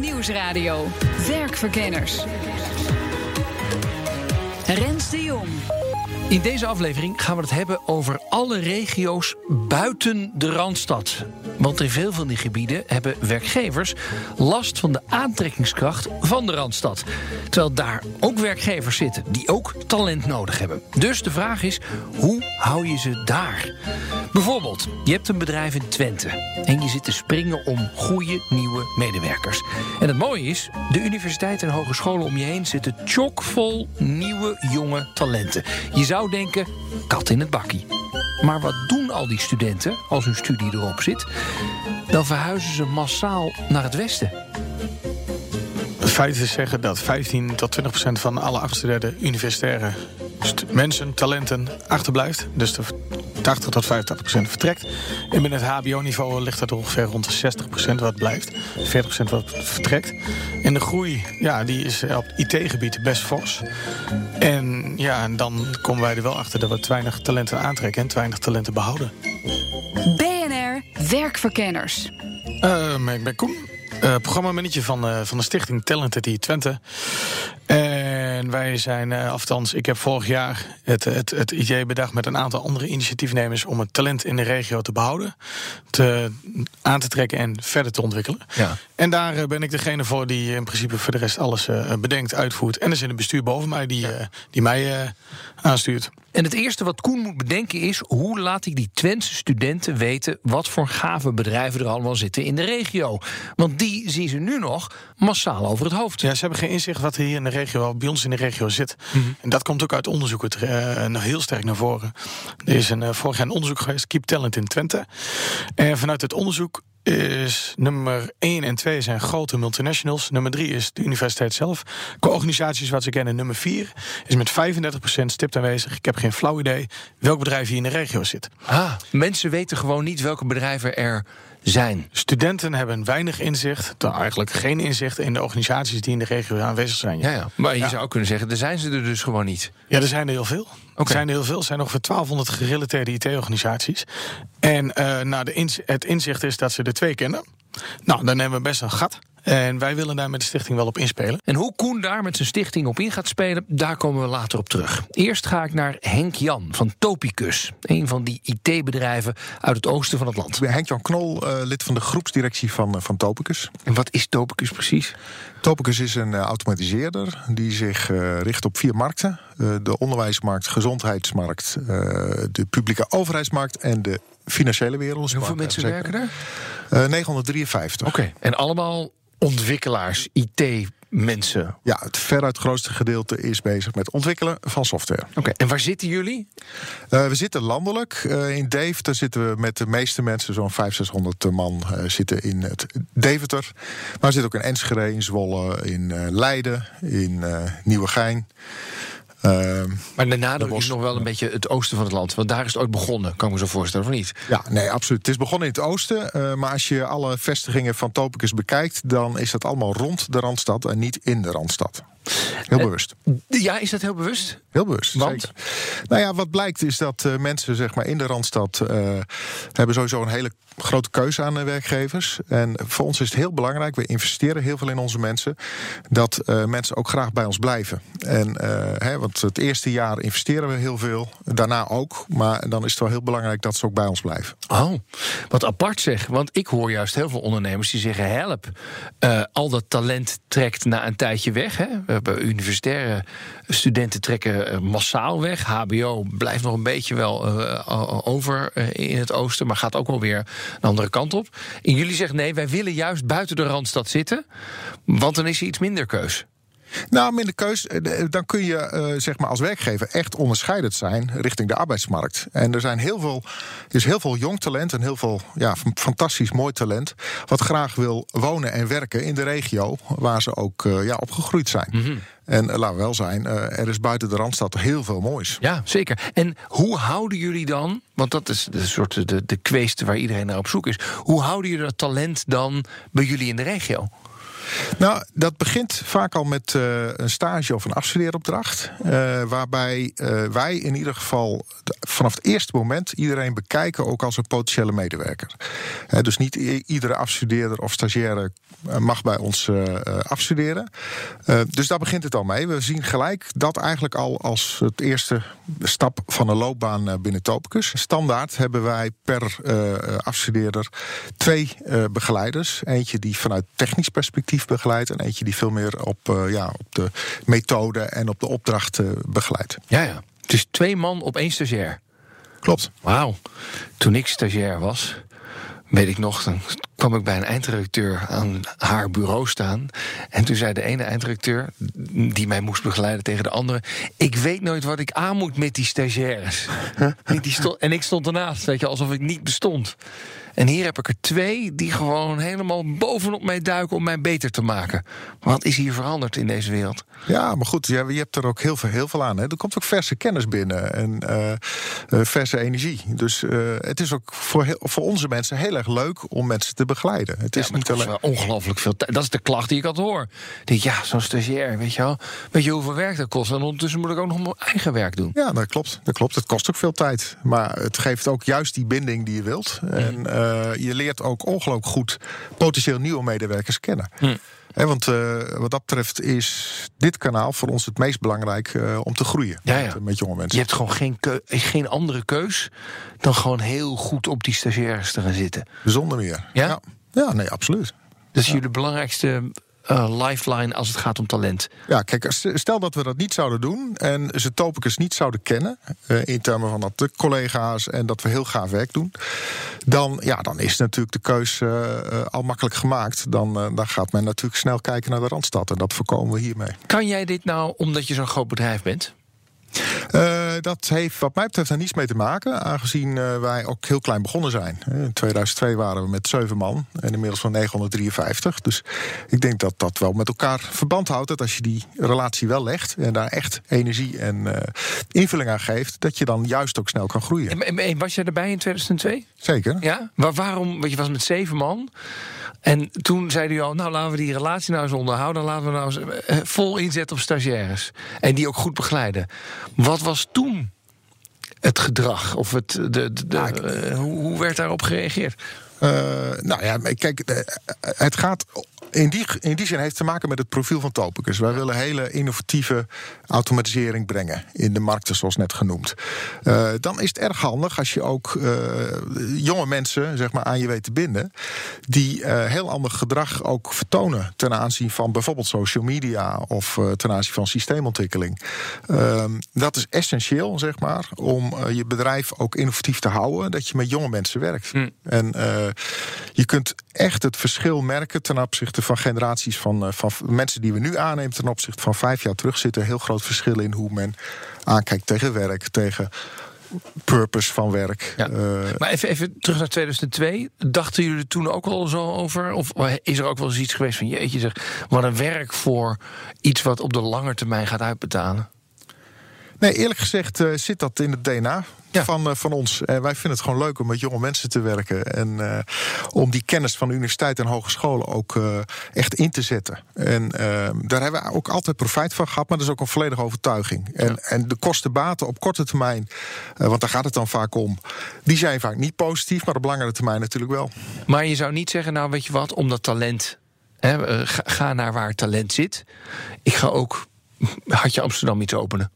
Nieuwsradio. Werkverkenners. Rens de Jong. In deze aflevering gaan we het hebben over alle regio's buiten de Randstad. Want in veel van die gebieden hebben werkgevers last van de aantrekkingskracht van de Randstad. Terwijl daar ook werkgevers zitten die ook talent nodig hebben. Dus de vraag is, hoe hou je ze daar? Bijvoorbeeld, je hebt een bedrijf in Twente en je zit te springen om goede nieuwe medewerkers. En het mooie is, de universiteiten en hogescholen om je heen zitten chockvol nieuwe jonge talenten. Je zou denken, kat in het bakkie. Maar wat doen al die studenten als hun studie erop zit? Dan verhuizen ze massaal naar het westen. Feiten zeggen dat 15 tot 20 procent van alle afgestudeerde universitaire mensen, talenten, achterblijft. Dus de 80 tot 85 procent vertrekt. En binnen het HBO-niveau ligt dat ongeveer rond de 60 procent wat blijft. 40 procent wat vertrekt. En de groei, ja, die is op het IT-gebied best fors. En ja, en dan komen wij er wel achter dat we te weinig talenten aantrekken en te weinig talenten behouden. BNR Werkverkenners. Ehm, ik ben Koen, eh programmamanager van, eh, van de stichting Talented Twente. En wij zijn, eh althans, ik heb vorig jaar het, het, het idee bedacht met een aantal andere initiatiefnemers om het talent in de regio te behouden, te, aan te trekken en verder te ontwikkelen. Ja. En daar eh, ben ik degene voor die in principe voor de rest alles eh, bedenkt, uitvoert. En er zit een bestuur boven mij die, eh, die mij eh, aanstuurt. En het eerste wat Koen moet bedenken is... hoe laat ik die Twentse studenten weten... wat voor gave bedrijven er allemaal zitten in de regio. Want die zien ze nu nog massaal over het hoofd. Ja, ze hebben geen inzicht wat er hier in de regio, bij ons in de regio zit. En dat komt ook uit onderzoeken ter- eh, nog heel sterk naar voren. Er is een, eh, vorig jaar een onderzoek geweest, Keep Talent in Twente. En vanuit het onderzoek is nummer 1 en 2 zijn grote multinationals. Nummer 3 is de universiteit zelf. Qua organisaties wat ze kennen. Nummer 4 is met 35% stipt aanwezig. Ik heb geen flauw idee welk bedrijf hier in de regio zit. Ah, mensen weten gewoon niet welke bedrijven er zijn. Studenten hebben weinig inzicht, nou, eigenlijk geen inzicht in de organisaties die in de regio aanwezig zijn. Ja, ja. Maar je zou ook kunnen zeggen, er zijn ze er dus gewoon niet. Ja, er zijn er heel veel. Er zijn er heel veel. Er zijn ongeveer 1200 gerelateerde IT-organisaties. En eh, nou, de ins- het inzicht is dat ze er twee kennen. Nou, dan hebben we best een gat. En wij willen daar met de stichting wel op inspelen. En hoe Koen daar met zijn stichting op in gaat spelen, daar komen we later op terug. Eerst ga ik naar Henk Jan van Topicus. Een van die IT-bedrijven uit het oosten van het land. Ik ben Henk-Jan Knol, eh, lid van de groepsdirectie van, eh, van Topicus. En wat is Topicus precies? Topicus is een eh, automatiseerder die zich eh, richt op vier markten: Eh, de onderwijsmarkt, gezondheidsmarkt, de publieke overheidsmarkt en de financiële wereld. Hoeveel mensen werken daar? 953. Oké. En allemaal ontwikkelaars, IT-mensen. Ja, het veruit grootste gedeelte is bezig met ontwikkelen van software. Oké. En waar zitten jullie? Eh, we zitten landelijk. Eh, in Deventer zitten we met de meeste mensen, zo'n 500, 600 man, eh, zitten in het Deventer. Maar we zitten ook in Enschede, in Zwolle, in Leiden, in Nieuwegein. Ehm, Maar de nadruk Bos. is nog wel een beetje het oosten van het land. Want daar is het ooit begonnen, kan ik me zo voorstellen, of niet? ja, nee, absoluut. Het is begonnen in het oosten. eh, maar als je alle vestigingen van Topicus bekijkt, dan is dat allemaal rond de Randstad en niet in de Randstad. Heel bewust. Ja, is dat heel bewust? Heel bewust. Want? zeker. Nou ja, wat blijkt is dat eh, mensen zeg maar, in de Randstad eh, hebben sowieso een hele grote keuze aan eh, werkgevers. En voor ons is het heel belangrijk, we investeren heel veel in onze mensen, dat eh, mensen ook graag bij ons blijven. En, eh, hè, want het eerste jaar investeren we heel veel, daarna ook. Maar dan is het wel heel belangrijk dat ze ook bij ons blijven. Oh, wat apart zeg. Want ik hoor juist heel veel ondernemers die zeggen: help, eh, al dat talent trekt na een tijdje weg. Hè. Hebben universitaire studenten trekken eh, massaal weg. HBO blijft nog een beetje wel eh, over eh, in het oosten, maar gaat ook wel weer de andere kant op. En jullie zeggen: nee, wij willen juist buiten de randstad zitten, want dan is er iets minder keus. Nou, minder keus. eh, Dan kun je eh, zeg maar als werkgever echt onderscheidend zijn richting de arbeidsmarkt. En er zijn heel veel, er is heel veel jong talent en heel veel ja, fantastisch mooi talent. wat graag wil wonen en werken in de regio waar ze ook eh, ja, opgegroeid zijn. En eh, laten we wel zijn, eh, er is buiten de randstad heel veel moois. Ja, zeker. En hoe houden jullie dan, want dat is de soort de, de kweest waar iedereen naar op zoek is. Hoe houden jullie dat talent dan bij jullie in de regio? Nou, dat begint vaak al met eh, een stage of een afstudeeropdracht. eh, waarbij eh, wij in ieder geval vanaf het eerste moment iedereen bekijken ook als een potentiële medewerker. Dus niet iedere afstudeerder of stagiaire mag bij ons afstuderen. Dus daar begint het al mee. We zien gelijk dat eigenlijk al als het eerste stap van een loopbaan binnen Topicus. Standaard hebben wij per afstudeerder twee begeleiders. Eentje die vanuit technisch perspectief begeleidt... en eentje die veel meer op, eh, ja, op de methode en op de opdracht eh, begeleidt. Ja, ja. Het is twee man op één stagiair. Klopt. Wauw. Toen ik stagiair was, weet ik nog, dan kwam ik bij een eindredacteur aan haar bureau staan. En toen zei de ene eindredacteur, die mij moest begeleiden tegen de andere... ik weet nooit wat ik aan moet met die stagiaires. Die- en ik stond ernaast, weet je, alsof ik niet bestond. En hier heb ik er twee die gewoon helemaal bovenop mij duiken... om mij beter te maken. Wat is hier veranderd in deze wereld? Ja, maar goed, je, je hebt er ook heel veel, heel veel aan. Hè. Er komt ook verse kennis binnen en eh, eh, verse energie. Dus eh, het is ook voor, heel- voor onze mensen heel erg leuk om mensen te begeleiden. Het is Ja, niet alleen. ongelooflijk veel tijd. Dat is de klacht die ik altijd hoor. Denk, ja, zo'n stagiair, weet je wel. Weet je hoeveel werk dat kost? En ondertussen moet ik ook nog mijn eigen werk doen. Ja, dat klopt. Dat klopt. Het kost ook veel tijd. Maar het geeft ook juist die binding die je wilt. En eh, je leert ook ongelooflijk goed potentieel nieuwe medewerkers kennen. Hè, want eh, wat dat betreft is dit kanaal voor ons het meest belangrijk eh, om te groeien Ja, ja. Met, met jonge Je mensen. hebt gewoon geen, geen andere keus dan gewoon heel goed op die stagiaires te gaan zitten. Zonder meer. Ja? ja? Ja, nee, absoluut. Dat is jullie belangrijkste eh, lifeline als het gaat om talent. Ja, kijk, stel dat we dat niet zouden doen en ze Topicus niet zouden kennen, eh, in termen van dat de collega's en dat we heel gaaf werk doen, dan, ja, dan is natuurlijk de keus eh, al makkelijk gemaakt. Dan, dan gaat men natuurlijk snel kijken naar de Randstad en dat voorkomen we hiermee. Kan jij dit nou omdat je zo'n groot bedrijf bent? Eh, dat heeft wat mij betreft er niets mee te maken, aangezien eh, wij ook heel klein begonnen zijn. Eh, In 2002 waren we met zeven man en inmiddels van 953. Dus ik denk dat dat wel met elkaar verband houdt. Dat als je die relatie wel legt en daar echt energie en invulling aan geeft, dat je dan juist ook snel kan groeien. En, en- en was jij erbij in 2002? Zeker. Ja? Maar waarom? Want je was met zeven man. En toen zeiden jullie al, nou laten we die relatie nou eens onderhouden. Laten we nou eens eh, vol inzetten op stagiaires. En die ook goed begeleiden. Wat was toen het gedrag? Of het, de, de, de- eh, hoe, hoe werd daarop gereageerd? Eh, nou ja, kijk, het gaat. In die, in die zin heeft het te maken met het profiel van Topicus. Wij willen hele innovatieve automatisering brengen in de markten, zoals net genoemd. Eh, dan is het erg handig als je ook eh, jonge mensen zeg maar, aan je weet te binden. die eh, heel ander gedrag ook vertonen ten aanzien van bijvoorbeeld social media of ten aanzien van systeemontwikkeling. Ehm, dat is essentieel, zeg maar, om je bedrijf ook innovatief te houden. Dat je met jonge mensen werkt. En eh, je kunt echt het verschil merken ten opzichte van generaties van, eh, van mensen die we nu aannemen ten opzichte van vijf jaar terug. Zit er heel groot verschil in hoe men aankijkt tegen werk, tegen purpose van werk. Ja. Eh, Maar even, even terug naar 2002. Dachten jullie er toen ook al zo over? Of is er ook wel eens iets geweest van... jeetje zeg, wat een werk voor iets wat op de lange termijn gaat uitbetalen? Nee, eerlijk gezegd eh, zit dat in het DNA Ja. van, eh, van ons. En wij vinden het gewoon leuk om met jonge mensen te werken. En eh, om die kennis van de universiteit en hogescholen ook eh, echt in te zetten. En eh, daar hebben we ook altijd profijt van gehad. Maar dat is ook een volledige overtuiging. En, en de kostenbaten op korte termijn, eh, want daar gaat het dan vaak om... die zijn vaak niet positief, maar op langere termijn natuurlijk wel. Maar je zou niet zeggen, nou weet je wat, omdat talent... Hè, eh, ga, naar waar talent zit. Ik ga ook Hartje Amsterdam iets openen.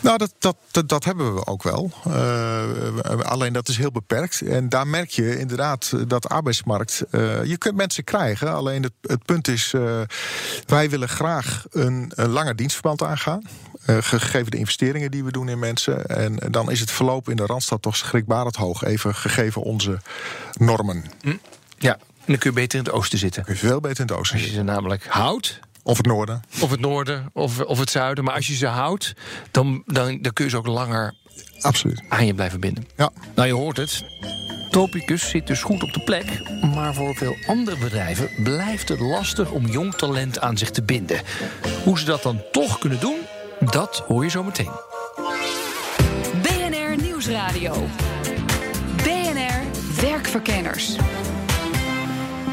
Nou, dat, dat, dat, dat hebben we ook wel. Eh, alleen dat is heel beperkt. En daar merk je inderdaad dat de arbeidsmarkt. eh, je kunt mensen krijgen. Alleen het, het punt is. eh, wij willen graag een, een langer dienstverband aangaan. gegeven de investeringen die we doen in mensen. En dan is het verloop in de randstad toch schrikbarend hoog. Even gegeven onze normen. Ja, en dan kun je beter in het oosten zitten. Kun je veel beter in de oosten Als je ze namelijk houdt Of het noorden. Of het noorden of, of het zuiden. Maar als je ze houdt, dan, dan, dan kun je ze ook langer Absoluut. aan je blijven binden. Ja. Nou, je hoort het. Topicus zit dus goed op de plek. Maar voor veel andere bedrijven blijft het lastig om jong talent aan zich te binden. Hoe ze dat dan toch kunnen doen, dat hoor je zo meteen. BNR Nieuwsradio. BNR Werkverkenners.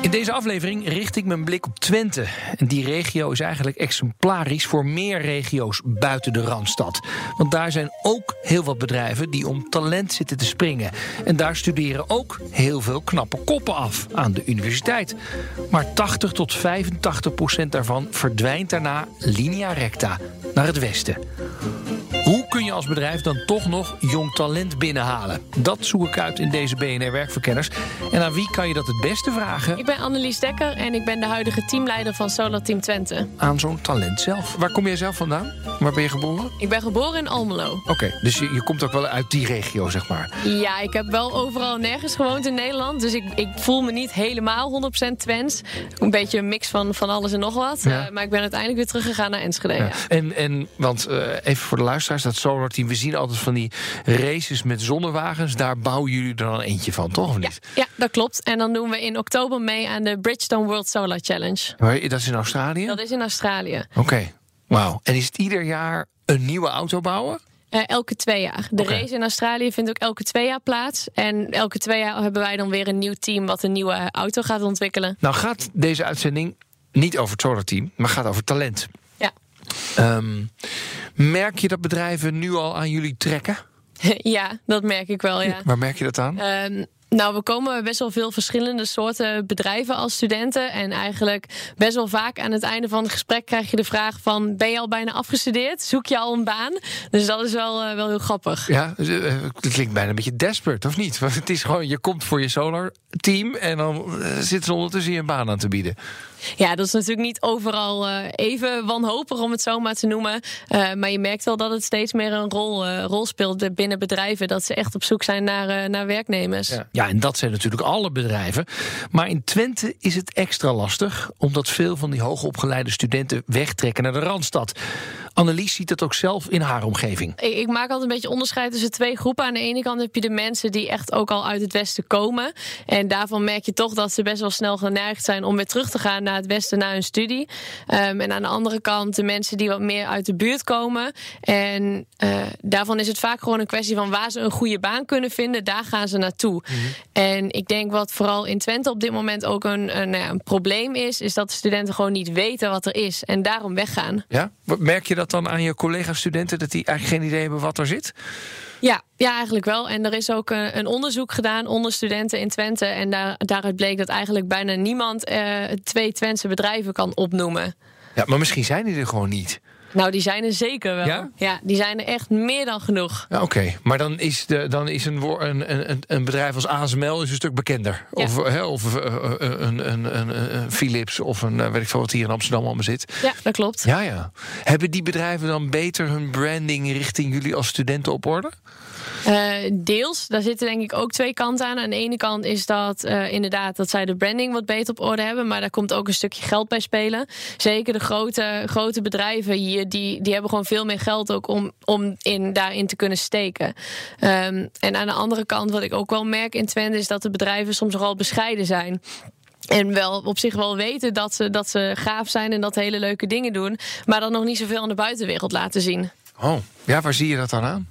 In deze aflevering richt ik mijn blik op Twente. En die regio is eigenlijk exemplarisch voor meer regio's buiten de Randstad. Want daar zijn ook heel wat bedrijven die om talent zitten te springen. En daar studeren ook heel veel knappe koppen af aan de universiteit. Maar 80 tot 85 procent daarvan verdwijnt daarna linea recta naar het westen. Hoe kun je als bedrijf dan toch nog jong talent binnenhalen? Dat zoek ik uit in deze BNR Werkverkenners. En aan wie kan je dat het beste vragen? Ik ben Annelies Dekker en ik ben de huidige teamleider van Solar Team Twente. Aan zo'n talent zelf. Waar kom jij zelf vandaan? Waar ben je geboren? Ik ben geboren in Almelo. Oké, dus je, je komt ook wel uit die regio, zeg maar. Ja, ik heb wel overal nergens gewoond in Nederland. Dus ik, ik voel me niet helemaal 100% Twents. Een beetje een mix van, van alles en nog wat. Ja. Eh, maar ik ben uiteindelijk weer teruggegaan naar Enschede. Ja. Ja. En, en want eh, even voor de luisteraars, dat Solar Team, we zien altijd van die races met zonnewagens. Daar bouwen jullie er dan eentje van, toch? Of Ja, niet? ja, dat klopt. En dan doen we in oktober mee aan de Bridgestone World Solar Challenge. Maar dat is in Australië? Dat is in Australië. Oké, wauw. En is het ieder jaar een nieuwe auto bouwen? Eh, elke twee jaar. De race in Australië vindt ook elke twee jaar plaats. En elke twee jaar hebben wij dan weer een nieuw team wat een nieuwe auto gaat ontwikkelen. Nou gaat deze uitzending niet over het Solar Team, maar gaat over talent. Ehm, merk je dat bedrijven nu al aan jullie trekken? ja, dat merk ik wel, ja. Waar merk je dat aan? Ehm, nou, we komen best wel veel verschillende soorten bedrijven als studenten. En eigenlijk best wel vaak aan het einde van het gesprek krijg je de vraag van... ben je al bijna afgestudeerd? Zoek je al een baan? Dus dat is wel, eh, wel heel grappig. Ja, dus, eh, het klinkt bijna een beetje desperate, of niet? Want het is gewoon, je komt voor je solar team en dan eh, zitten ze ondertussen je een baan aan te bieden. Ja, dat is natuurlijk niet overal eh, even wanhopig om het zo maar te noemen. Eh, maar je merkt wel dat het steeds meer een rol, eh, rol speelt binnen bedrijven. Dat ze echt op zoek zijn naar, naar werknemers. Ja, en dat zijn natuurlijk alle bedrijven. Maar in Twente is het extra lastig, omdat veel van die hoogopgeleide studenten wegtrekken naar de Randstad. Annelies ziet dat ook zelf in haar omgeving. Ik, ik maak altijd een beetje onderscheid tussen twee groepen. Aan de ene kant heb je de mensen die echt ook al uit het westen komen. En daarvan merk je toch dat ze best wel snel geneigd zijn om weer terug te gaan naar het westen, naar hun studie. Ehm, en aan de andere kant de mensen die wat meer uit de buurt komen. En eh, daarvan is het vaak gewoon een kwestie van waar ze een goede baan kunnen vinden, daar gaan ze naartoe. En ik denk wat vooral in Twente op dit moment ook een, een, ja, een probleem is, is dat de studenten gewoon niet weten wat er is en daarom weggaan. Ja? Merk je dat dan aan je collega-studenten, dat die eigenlijk geen idee hebben wat er zit? Ja, ja, eigenlijk wel. En er is ook een, een onderzoek gedaan onder studenten in Twente. En daar, daaruit bleek dat eigenlijk bijna niemand eh, twee Twentse bedrijven kan opnoemen. Ja, maar misschien zijn die er gewoon niet. Nou, die zijn er zeker wel. Ja? die zijn er echt meer dan genoeg. Ja, Oké, maar dan is, de, dan is een, een, een, een bedrijf als ASML is een stuk bekender. Ja. Of, hè, of eh, eh, een, een, een, een Philips of een, eh, weet ik veel wat hier in Amsterdam allemaal zit. Ja, dat klopt. Ja, ja. Hebben die bedrijven dan beter hun branding richting jullie als studenten op orde? Eh, deels, daar zitten denk ik ook twee kanten aan. Aan de ene kant is dat eh, inderdaad dat zij de branding wat beter op orde hebben. Maar daar komt ook een stukje geld bij spelen. Zeker de grote, grote bedrijven hier, die, die hebben gewoon veel meer geld ook om, om in, daarin te kunnen steken. Ehm, en aan de andere kant, wat ik ook wel merk in Twente, is dat de bedrijven soms nogal bescheiden zijn. En wel op zich wel weten dat ze, dat ze gaaf zijn en dat hele leuke dingen doen. Maar dan nog niet zoveel aan de buitenwereld laten zien. Oh, ja, waar zie je dat dan aan?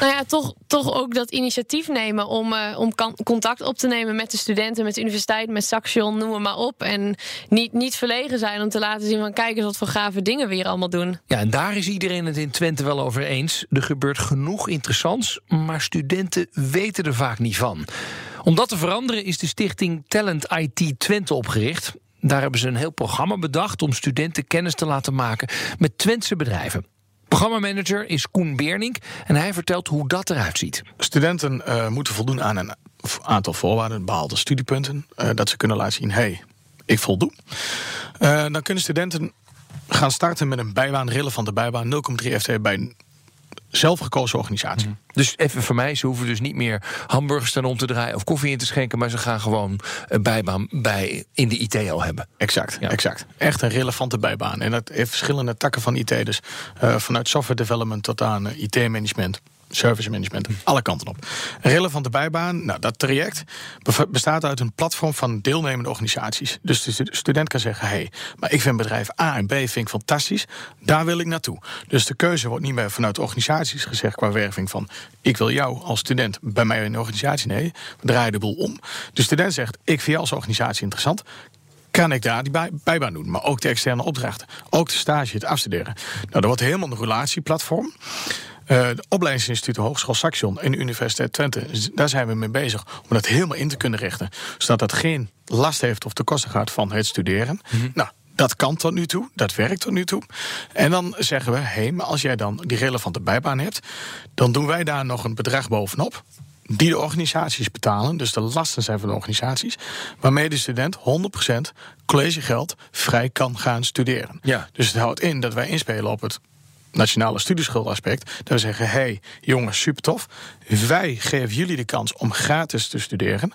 Nou ja, toch, toch ook dat initiatief nemen om, eh, om contact op te nemen met de studenten, met de universiteit, met Saxion, noem maar op. En niet, niet verlegen zijn om te laten zien van kijk eens wat voor gave dingen we hier allemaal doen. Ja, en daar is iedereen het in Twente wel over eens. Er gebeurt genoeg interessants, maar studenten weten er vaak niet van. Om dat te veranderen is de stichting Talent IT Twente opgericht. Daar hebben ze een heel programma bedacht om studenten kennis te laten maken met Twentse bedrijven. Programmamanager is Koen Beernink en hij vertelt hoe dat eruit ziet. Studenten eh, moeten voldoen aan een aantal voorwaarden, behaalde studiepunten. eh, dat ze kunnen laten zien, hey, ik voldoe. Eh, dan kunnen studenten gaan starten met een bijbaan, relevante bijbaan, 0,3 FTE bij zelfgekozen organisatie. Dus even voor mij, ze hoeven dus niet meer hamburgers staan om te draaien of koffie in te schenken, maar ze gaan gewoon een bijbaan bij in de IT al hebben. Exact, Ja. exact. Echt een relevante bijbaan. En dat heeft verschillende takken van IT. Dus eh, vanuit software development tot aan eh, IT-management. Service management, alle kanten op. Relevante bijbaan, nou, dat traject bestaat uit een platform van deelnemende organisaties. Dus de stu- student kan zeggen: hé, hey, maar ik vind bedrijf A en B vind ik fantastisch, daar wil ik naartoe. Dus de keuze wordt niet meer vanuit organisaties gezegd qua werving van: ik wil jou als student bij mij in de organisatie. Nee, we draaien de boel om. De student zegt: ik vind jou als organisatie interessant kan ik daar die bij, bijbaan doen. Maar ook de externe opdrachten. Ook de stage, het afstuderen. Nou, dat wordt helemaal een relatieplatform. Eh de opleidingsinstituten Hogeschool Saxion en de Universiteit Twente, daar zijn we mee bezig om dat helemaal in te kunnen richten. Zodat dat geen last heeft of te kosten gaat van het studeren. Nou, dat kan tot nu toe, dat werkt tot nu toe. En dan zeggen we, hé, maar als jij dan die relevante bijbaan hebt, dan doen wij daar nog een bedrag bovenop die de organisaties betalen, dus de lasten zijn van de organisaties, waarmee de student 100% collegegeld vrij kan gaan studeren. Ja. Dus het houdt in dat wij inspelen op het nationale studieschuldaspect. Dat we zeggen, hé hey, jongens, super tof. Wij geven jullie de kans om gratis te studeren.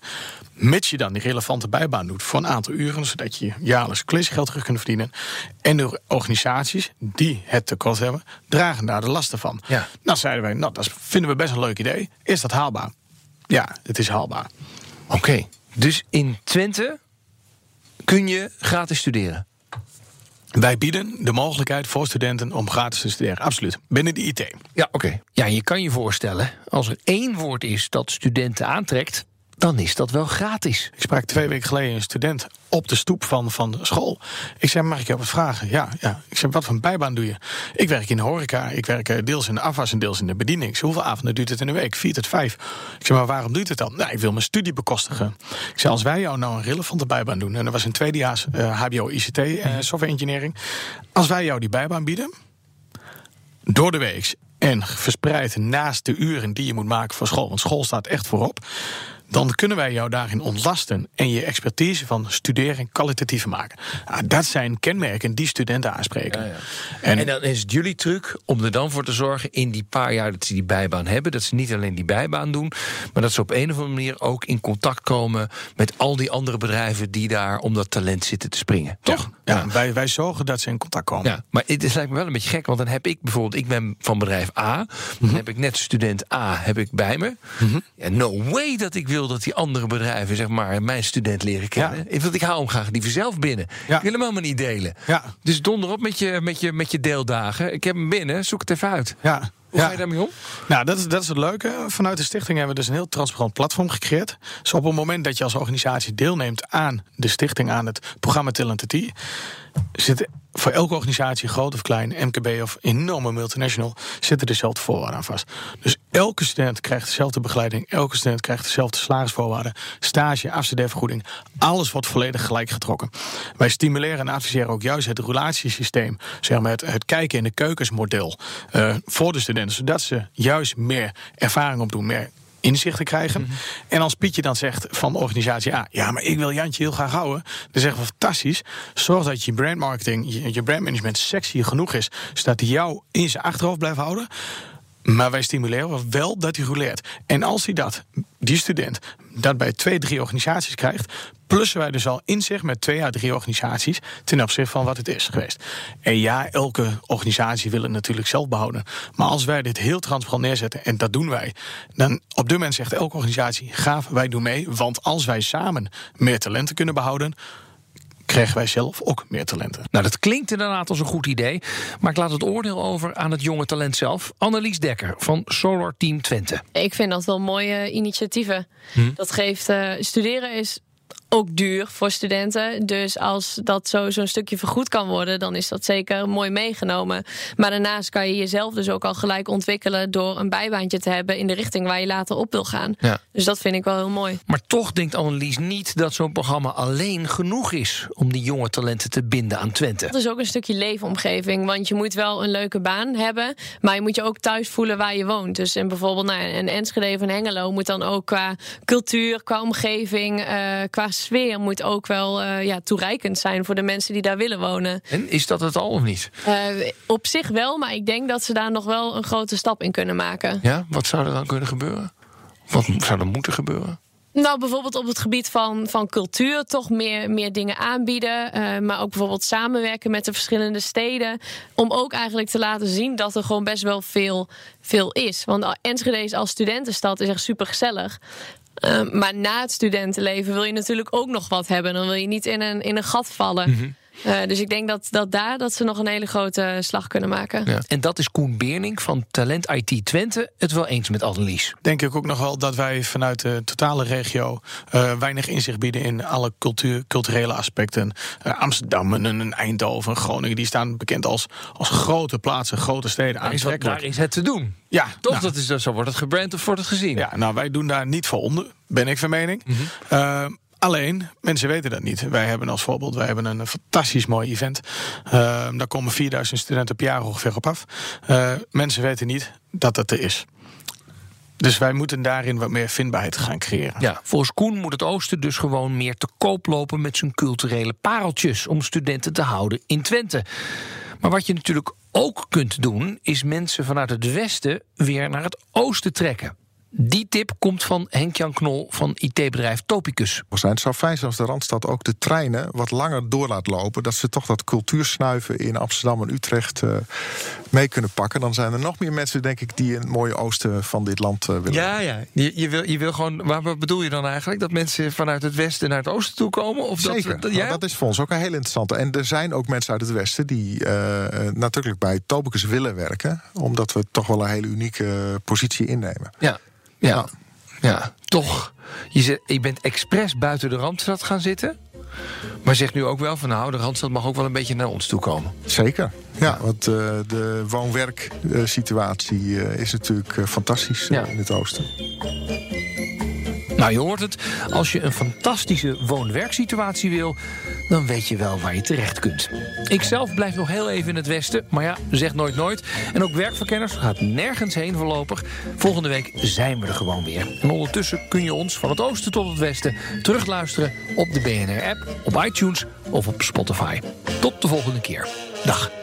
Mits je dan die relevante bijbaan doet voor een aantal uren, zodat je jaarlijks collegegeld terug kunt verdienen. En de organisaties die het tekort hebben, dragen daar de lasten van. Ja. Nou zeiden wij, nou, dat vinden we best een leuk idee. Is dat haalbaar? Ja, het is haalbaar. Oké, dus in Twente kun je gratis studeren. Wij bieden de mogelijkheid voor studenten om gratis te studeren. Absoluut. Binnen de IT. Ja, oké. Ja, je kan je voorstellen, als er één woord is dat studenten aantrekt, dan is dat wel gratis. Ik sprak twee weken geleden een student op de stoep van, van de school. Ik zei, mag ik je wat vragen? Ja, ja. Ik zei, wat voor een bijbaan doe je? Ik werk in de horeca. Ik werk eh, deels in de afwas en deels in de bediening. Ik zei, hoeveel avonden duurt het in de week? Vier tot vijf. Ik zei, maar waarom doet het dan? Nou, ik wil mijn studie bekostigen. Ik zei, als wij jou nou een relevante bijbaan doen... en dat was een tweedejaars eh, HBO ICT eh, software engineering... als wij jou die bijbaan bieden door de week en verspreid naast de uren die je moet maken voor school, want school staat echt voorop, dan kunnen wij jou daarin ontlasten en je expertise van studeren kwalitatiever maken. Nou, dat zijn kenmerken die studenten aanspreken. En, En, dan is het jullie truc om er dan voor te zorgen in die paar jaar dat ze die bijbaan hebben, dat ze niet alleen die bijbaan doen, maar dat ze op een of andere manier ook in contact komen met al die andere bedrijven die daar om dat talent zitten te springen. Toch? ja, ja, Wij, wij zorgen dat ze in contact komen. Ja, maar het is lijkt me wel een beetje gek, want dan heb ik bijvoorbeeld, ik ben van bedrijf A, dan heb ik net student A heb ik bij me. Ja, no way dat ik wil dat die andere bedrijven zeg maar mijn student leren kennen. Ik, wil, ik hou hem graag liever zelf binnen. Ja. Ik wil hem helemaal niet delen. Ja. Dus donder op met je, met, je, met je deeldagen. Ik heb hem binnen, zoek het even uit. Ja. Hoe ja. ga je daarmee om? Nou, dat is, dat is het leuke. Vanuit de stichting hebben we dus een heel transparant platform gecreëerd. Dus op het moment dat je als organisatie deelneemt aan de stichting, aan het programma Talent zit voor elke organisatie, groot of klein, MKB of enorme multinational, zitten dezelfde voorwaarden aan vast. Dus elke student krijgt dezelfde begeleiding, elke student krijgt dezelfde salarisvoorwaarden, stage, afstudeervergoeding, alles wordt volledig gelijk getrokken. Wij stimuleren en adviseren ook juist het relatiesysteem, zeg maar het, het kijken in de keukensmodel eh, voor de studenten, zodat ze juist meer ervaring opdoen, meer inzichten krijgen. En als Pietje dan zegt van de organisatie A... ja, maar ik wil Jantje heel graag houden... dan zeggen we fantastisch. Zorg dat je brandmarketing, je, je brandmanagement sexy genoeg is... zodat hij jou in zijn achterhoofd blijft houden... Maar wij stimuleren wel dat hij roleert. En als hij dat, die student, dat bij twee, drie organisaties krijgt, plussen wij dus al inzicht met twee à drie organisaties ten opzichte van wat het is geweest. En ja, elke organisatie wil het natuurlijk zelf behouden. Maar als wij dit heel transparant neerzetten, en dat doen wij, dan op dit moment zegt elke organisatie: gaaf, wij doen mee. Want als wij samen meer talenten kunnen behouden, krijgen wij zelf ook meer talenten. Nou, dat klinkt inderdaad als een goed idee. Maar ik laat het oordeel over aan het jonge talent zelf. Annelies Dekker van Solar Team Twente. Ik vind dat wel mooie initiatieven. Dat geeft eh, studeren is ook duur voor studenten. Dus als dat zo zo'n stukje vergoed kan worden, dan is dat zeker mooi meegenomen. Maar daarnaast kan je jezelf dus ook al gelijk ontwikkelen door een bijbaantje te hebben in de richting waar je later op wil gaan. Ja. Dus dat vind ik wel heel mooi. Maar toch denkt Annelies niet dat zo'n programma alleen genoeg is om die jonge talenten te binden aan Twente. Dat is ook een stukje leefomgeving. Want je moet wel een leuke baan hebben. Maar je moet je ook thuis voelen waar je woont. Dus in bijvoorbeeld nou, een Enschede of een Hengelo moet dan ook qua cultuur, qua omgeving, eh, qua sfeer moet ook wel eh, ja, toereikend zijn voor de mensen die daar willen wonen. En is dat het al of niet? Uh, op zich wel, maar ik denk dat ze daar nog wel een grote stap in kunnen maken. Ja, wat zou er dan kunnen gebeuren? Wat zou er moeten gebeuren? Nou, bijvoorbeeld op het gebied van, van cultuur toch meer, meer dingen aanbieden. Uh, maar ook bijvoorbeeld samenwerken met de verschillende steden. Om ook eigenlijk te laten zien dat er gewoon best wel veel, veel is. Want Enschede is als studentenstad is echt super gezellig. Uh, maar na het studentenleven wil je natuurlijk ook nog wat hebben. Dan wil je niet in een, in een gat vallen. -hmm. Uh, dus ik denk dat, dat daar dat ze nog een hele grote slag kunnen maken. Ja. En dat is Koen Beerning van Talent IT Twente het wel eens met Annelies. Denk ik ook nog wel dat wij vanuit de totale regio uh, weinig inzicht bieden in alle cultuur, culturele aspecten. Uh, Amsterdam en, en Eindhoven, Groningen, die staan bekend als, als grote plaatsen, grote steden. Daar is, wat, daar is het te doen. Ja, toch? Nou, dat is, zo wordt het gebrand of wordt het gezien. Ja, nou, wij doen daar niet voor onder, ben ik van mening. Mhm. Mm -hmm. Alleen, mensen weten dat niet. Wij hebben als voorbeeld wij hebben een fantastisch mooi event. Uh, daar komen 4000 studenten per jaar ongeveer op af. Uh, mensen weten niet dat dat er is. Dus wij moeten daarin wat meer vindbaarheid gaan creëren. Ja, volgens Koen moet het Oosten dus gewoon meer te koop lopen met zijn culturele pareltjes om studenten te houden in Twente. Maar wat je natuurlijk ook kunt doen, is mensen vanuit het Westen weer naar het Oosten trekken. Die tip komt van Henk-Jan Knol van IT-bedrijf Topicus. Het zou fijn zijn als de Randstad ook de treinen wat langer door laat lopen. Dat ze toch dat cultuursnuiven in Amsterdam en Utrecht uh, mee kunnen pakken. Dan zijn er nog meer mensen, denk ik, die een mooie oosten van dit land uh, willen. Ja, ja. Je, je, wil, je wil gewoon. Maar wat bedoel je dan eigenlijk? Dat mensen vanuit het westen naar het oosten toe komen? Of Zeker. Dat, ja? nou, dat is voor ons ook een heel interessante. En er zijn ook mensen uit het westen die uh, natuurlijk bij Topicus willen werken. Omdat we toch wel een hele unieke positie innemen. Ja. Ja, ja, toch. Je, bent expres buiten de Randstad gaan zitten. Maar zegt nu ook wel van nou, de Randstad mag ook wel een beetje naar ons toe komen. Zeker. Ja, want uh, de woon-werk-situatie uh, is natuurlijk uh, fantastisch ja. in het oosten. Nou, je hoort het. Als je een fantastische woon-werksituatie wil, dan weet je wel waar je terecht kunt. Ik zelf blijf nog heel even in het westen, maar ja, zeg nooit nooit. En ook werkverkenners gaat nergens heen voorlopig. Volgende week zijn we er gewoon weer. En ondertussen kun je ons van het oosten tot het westen terugluisteren op de BNR-app, op iTunes of op Spotify. Tot de volgende keer. Dag.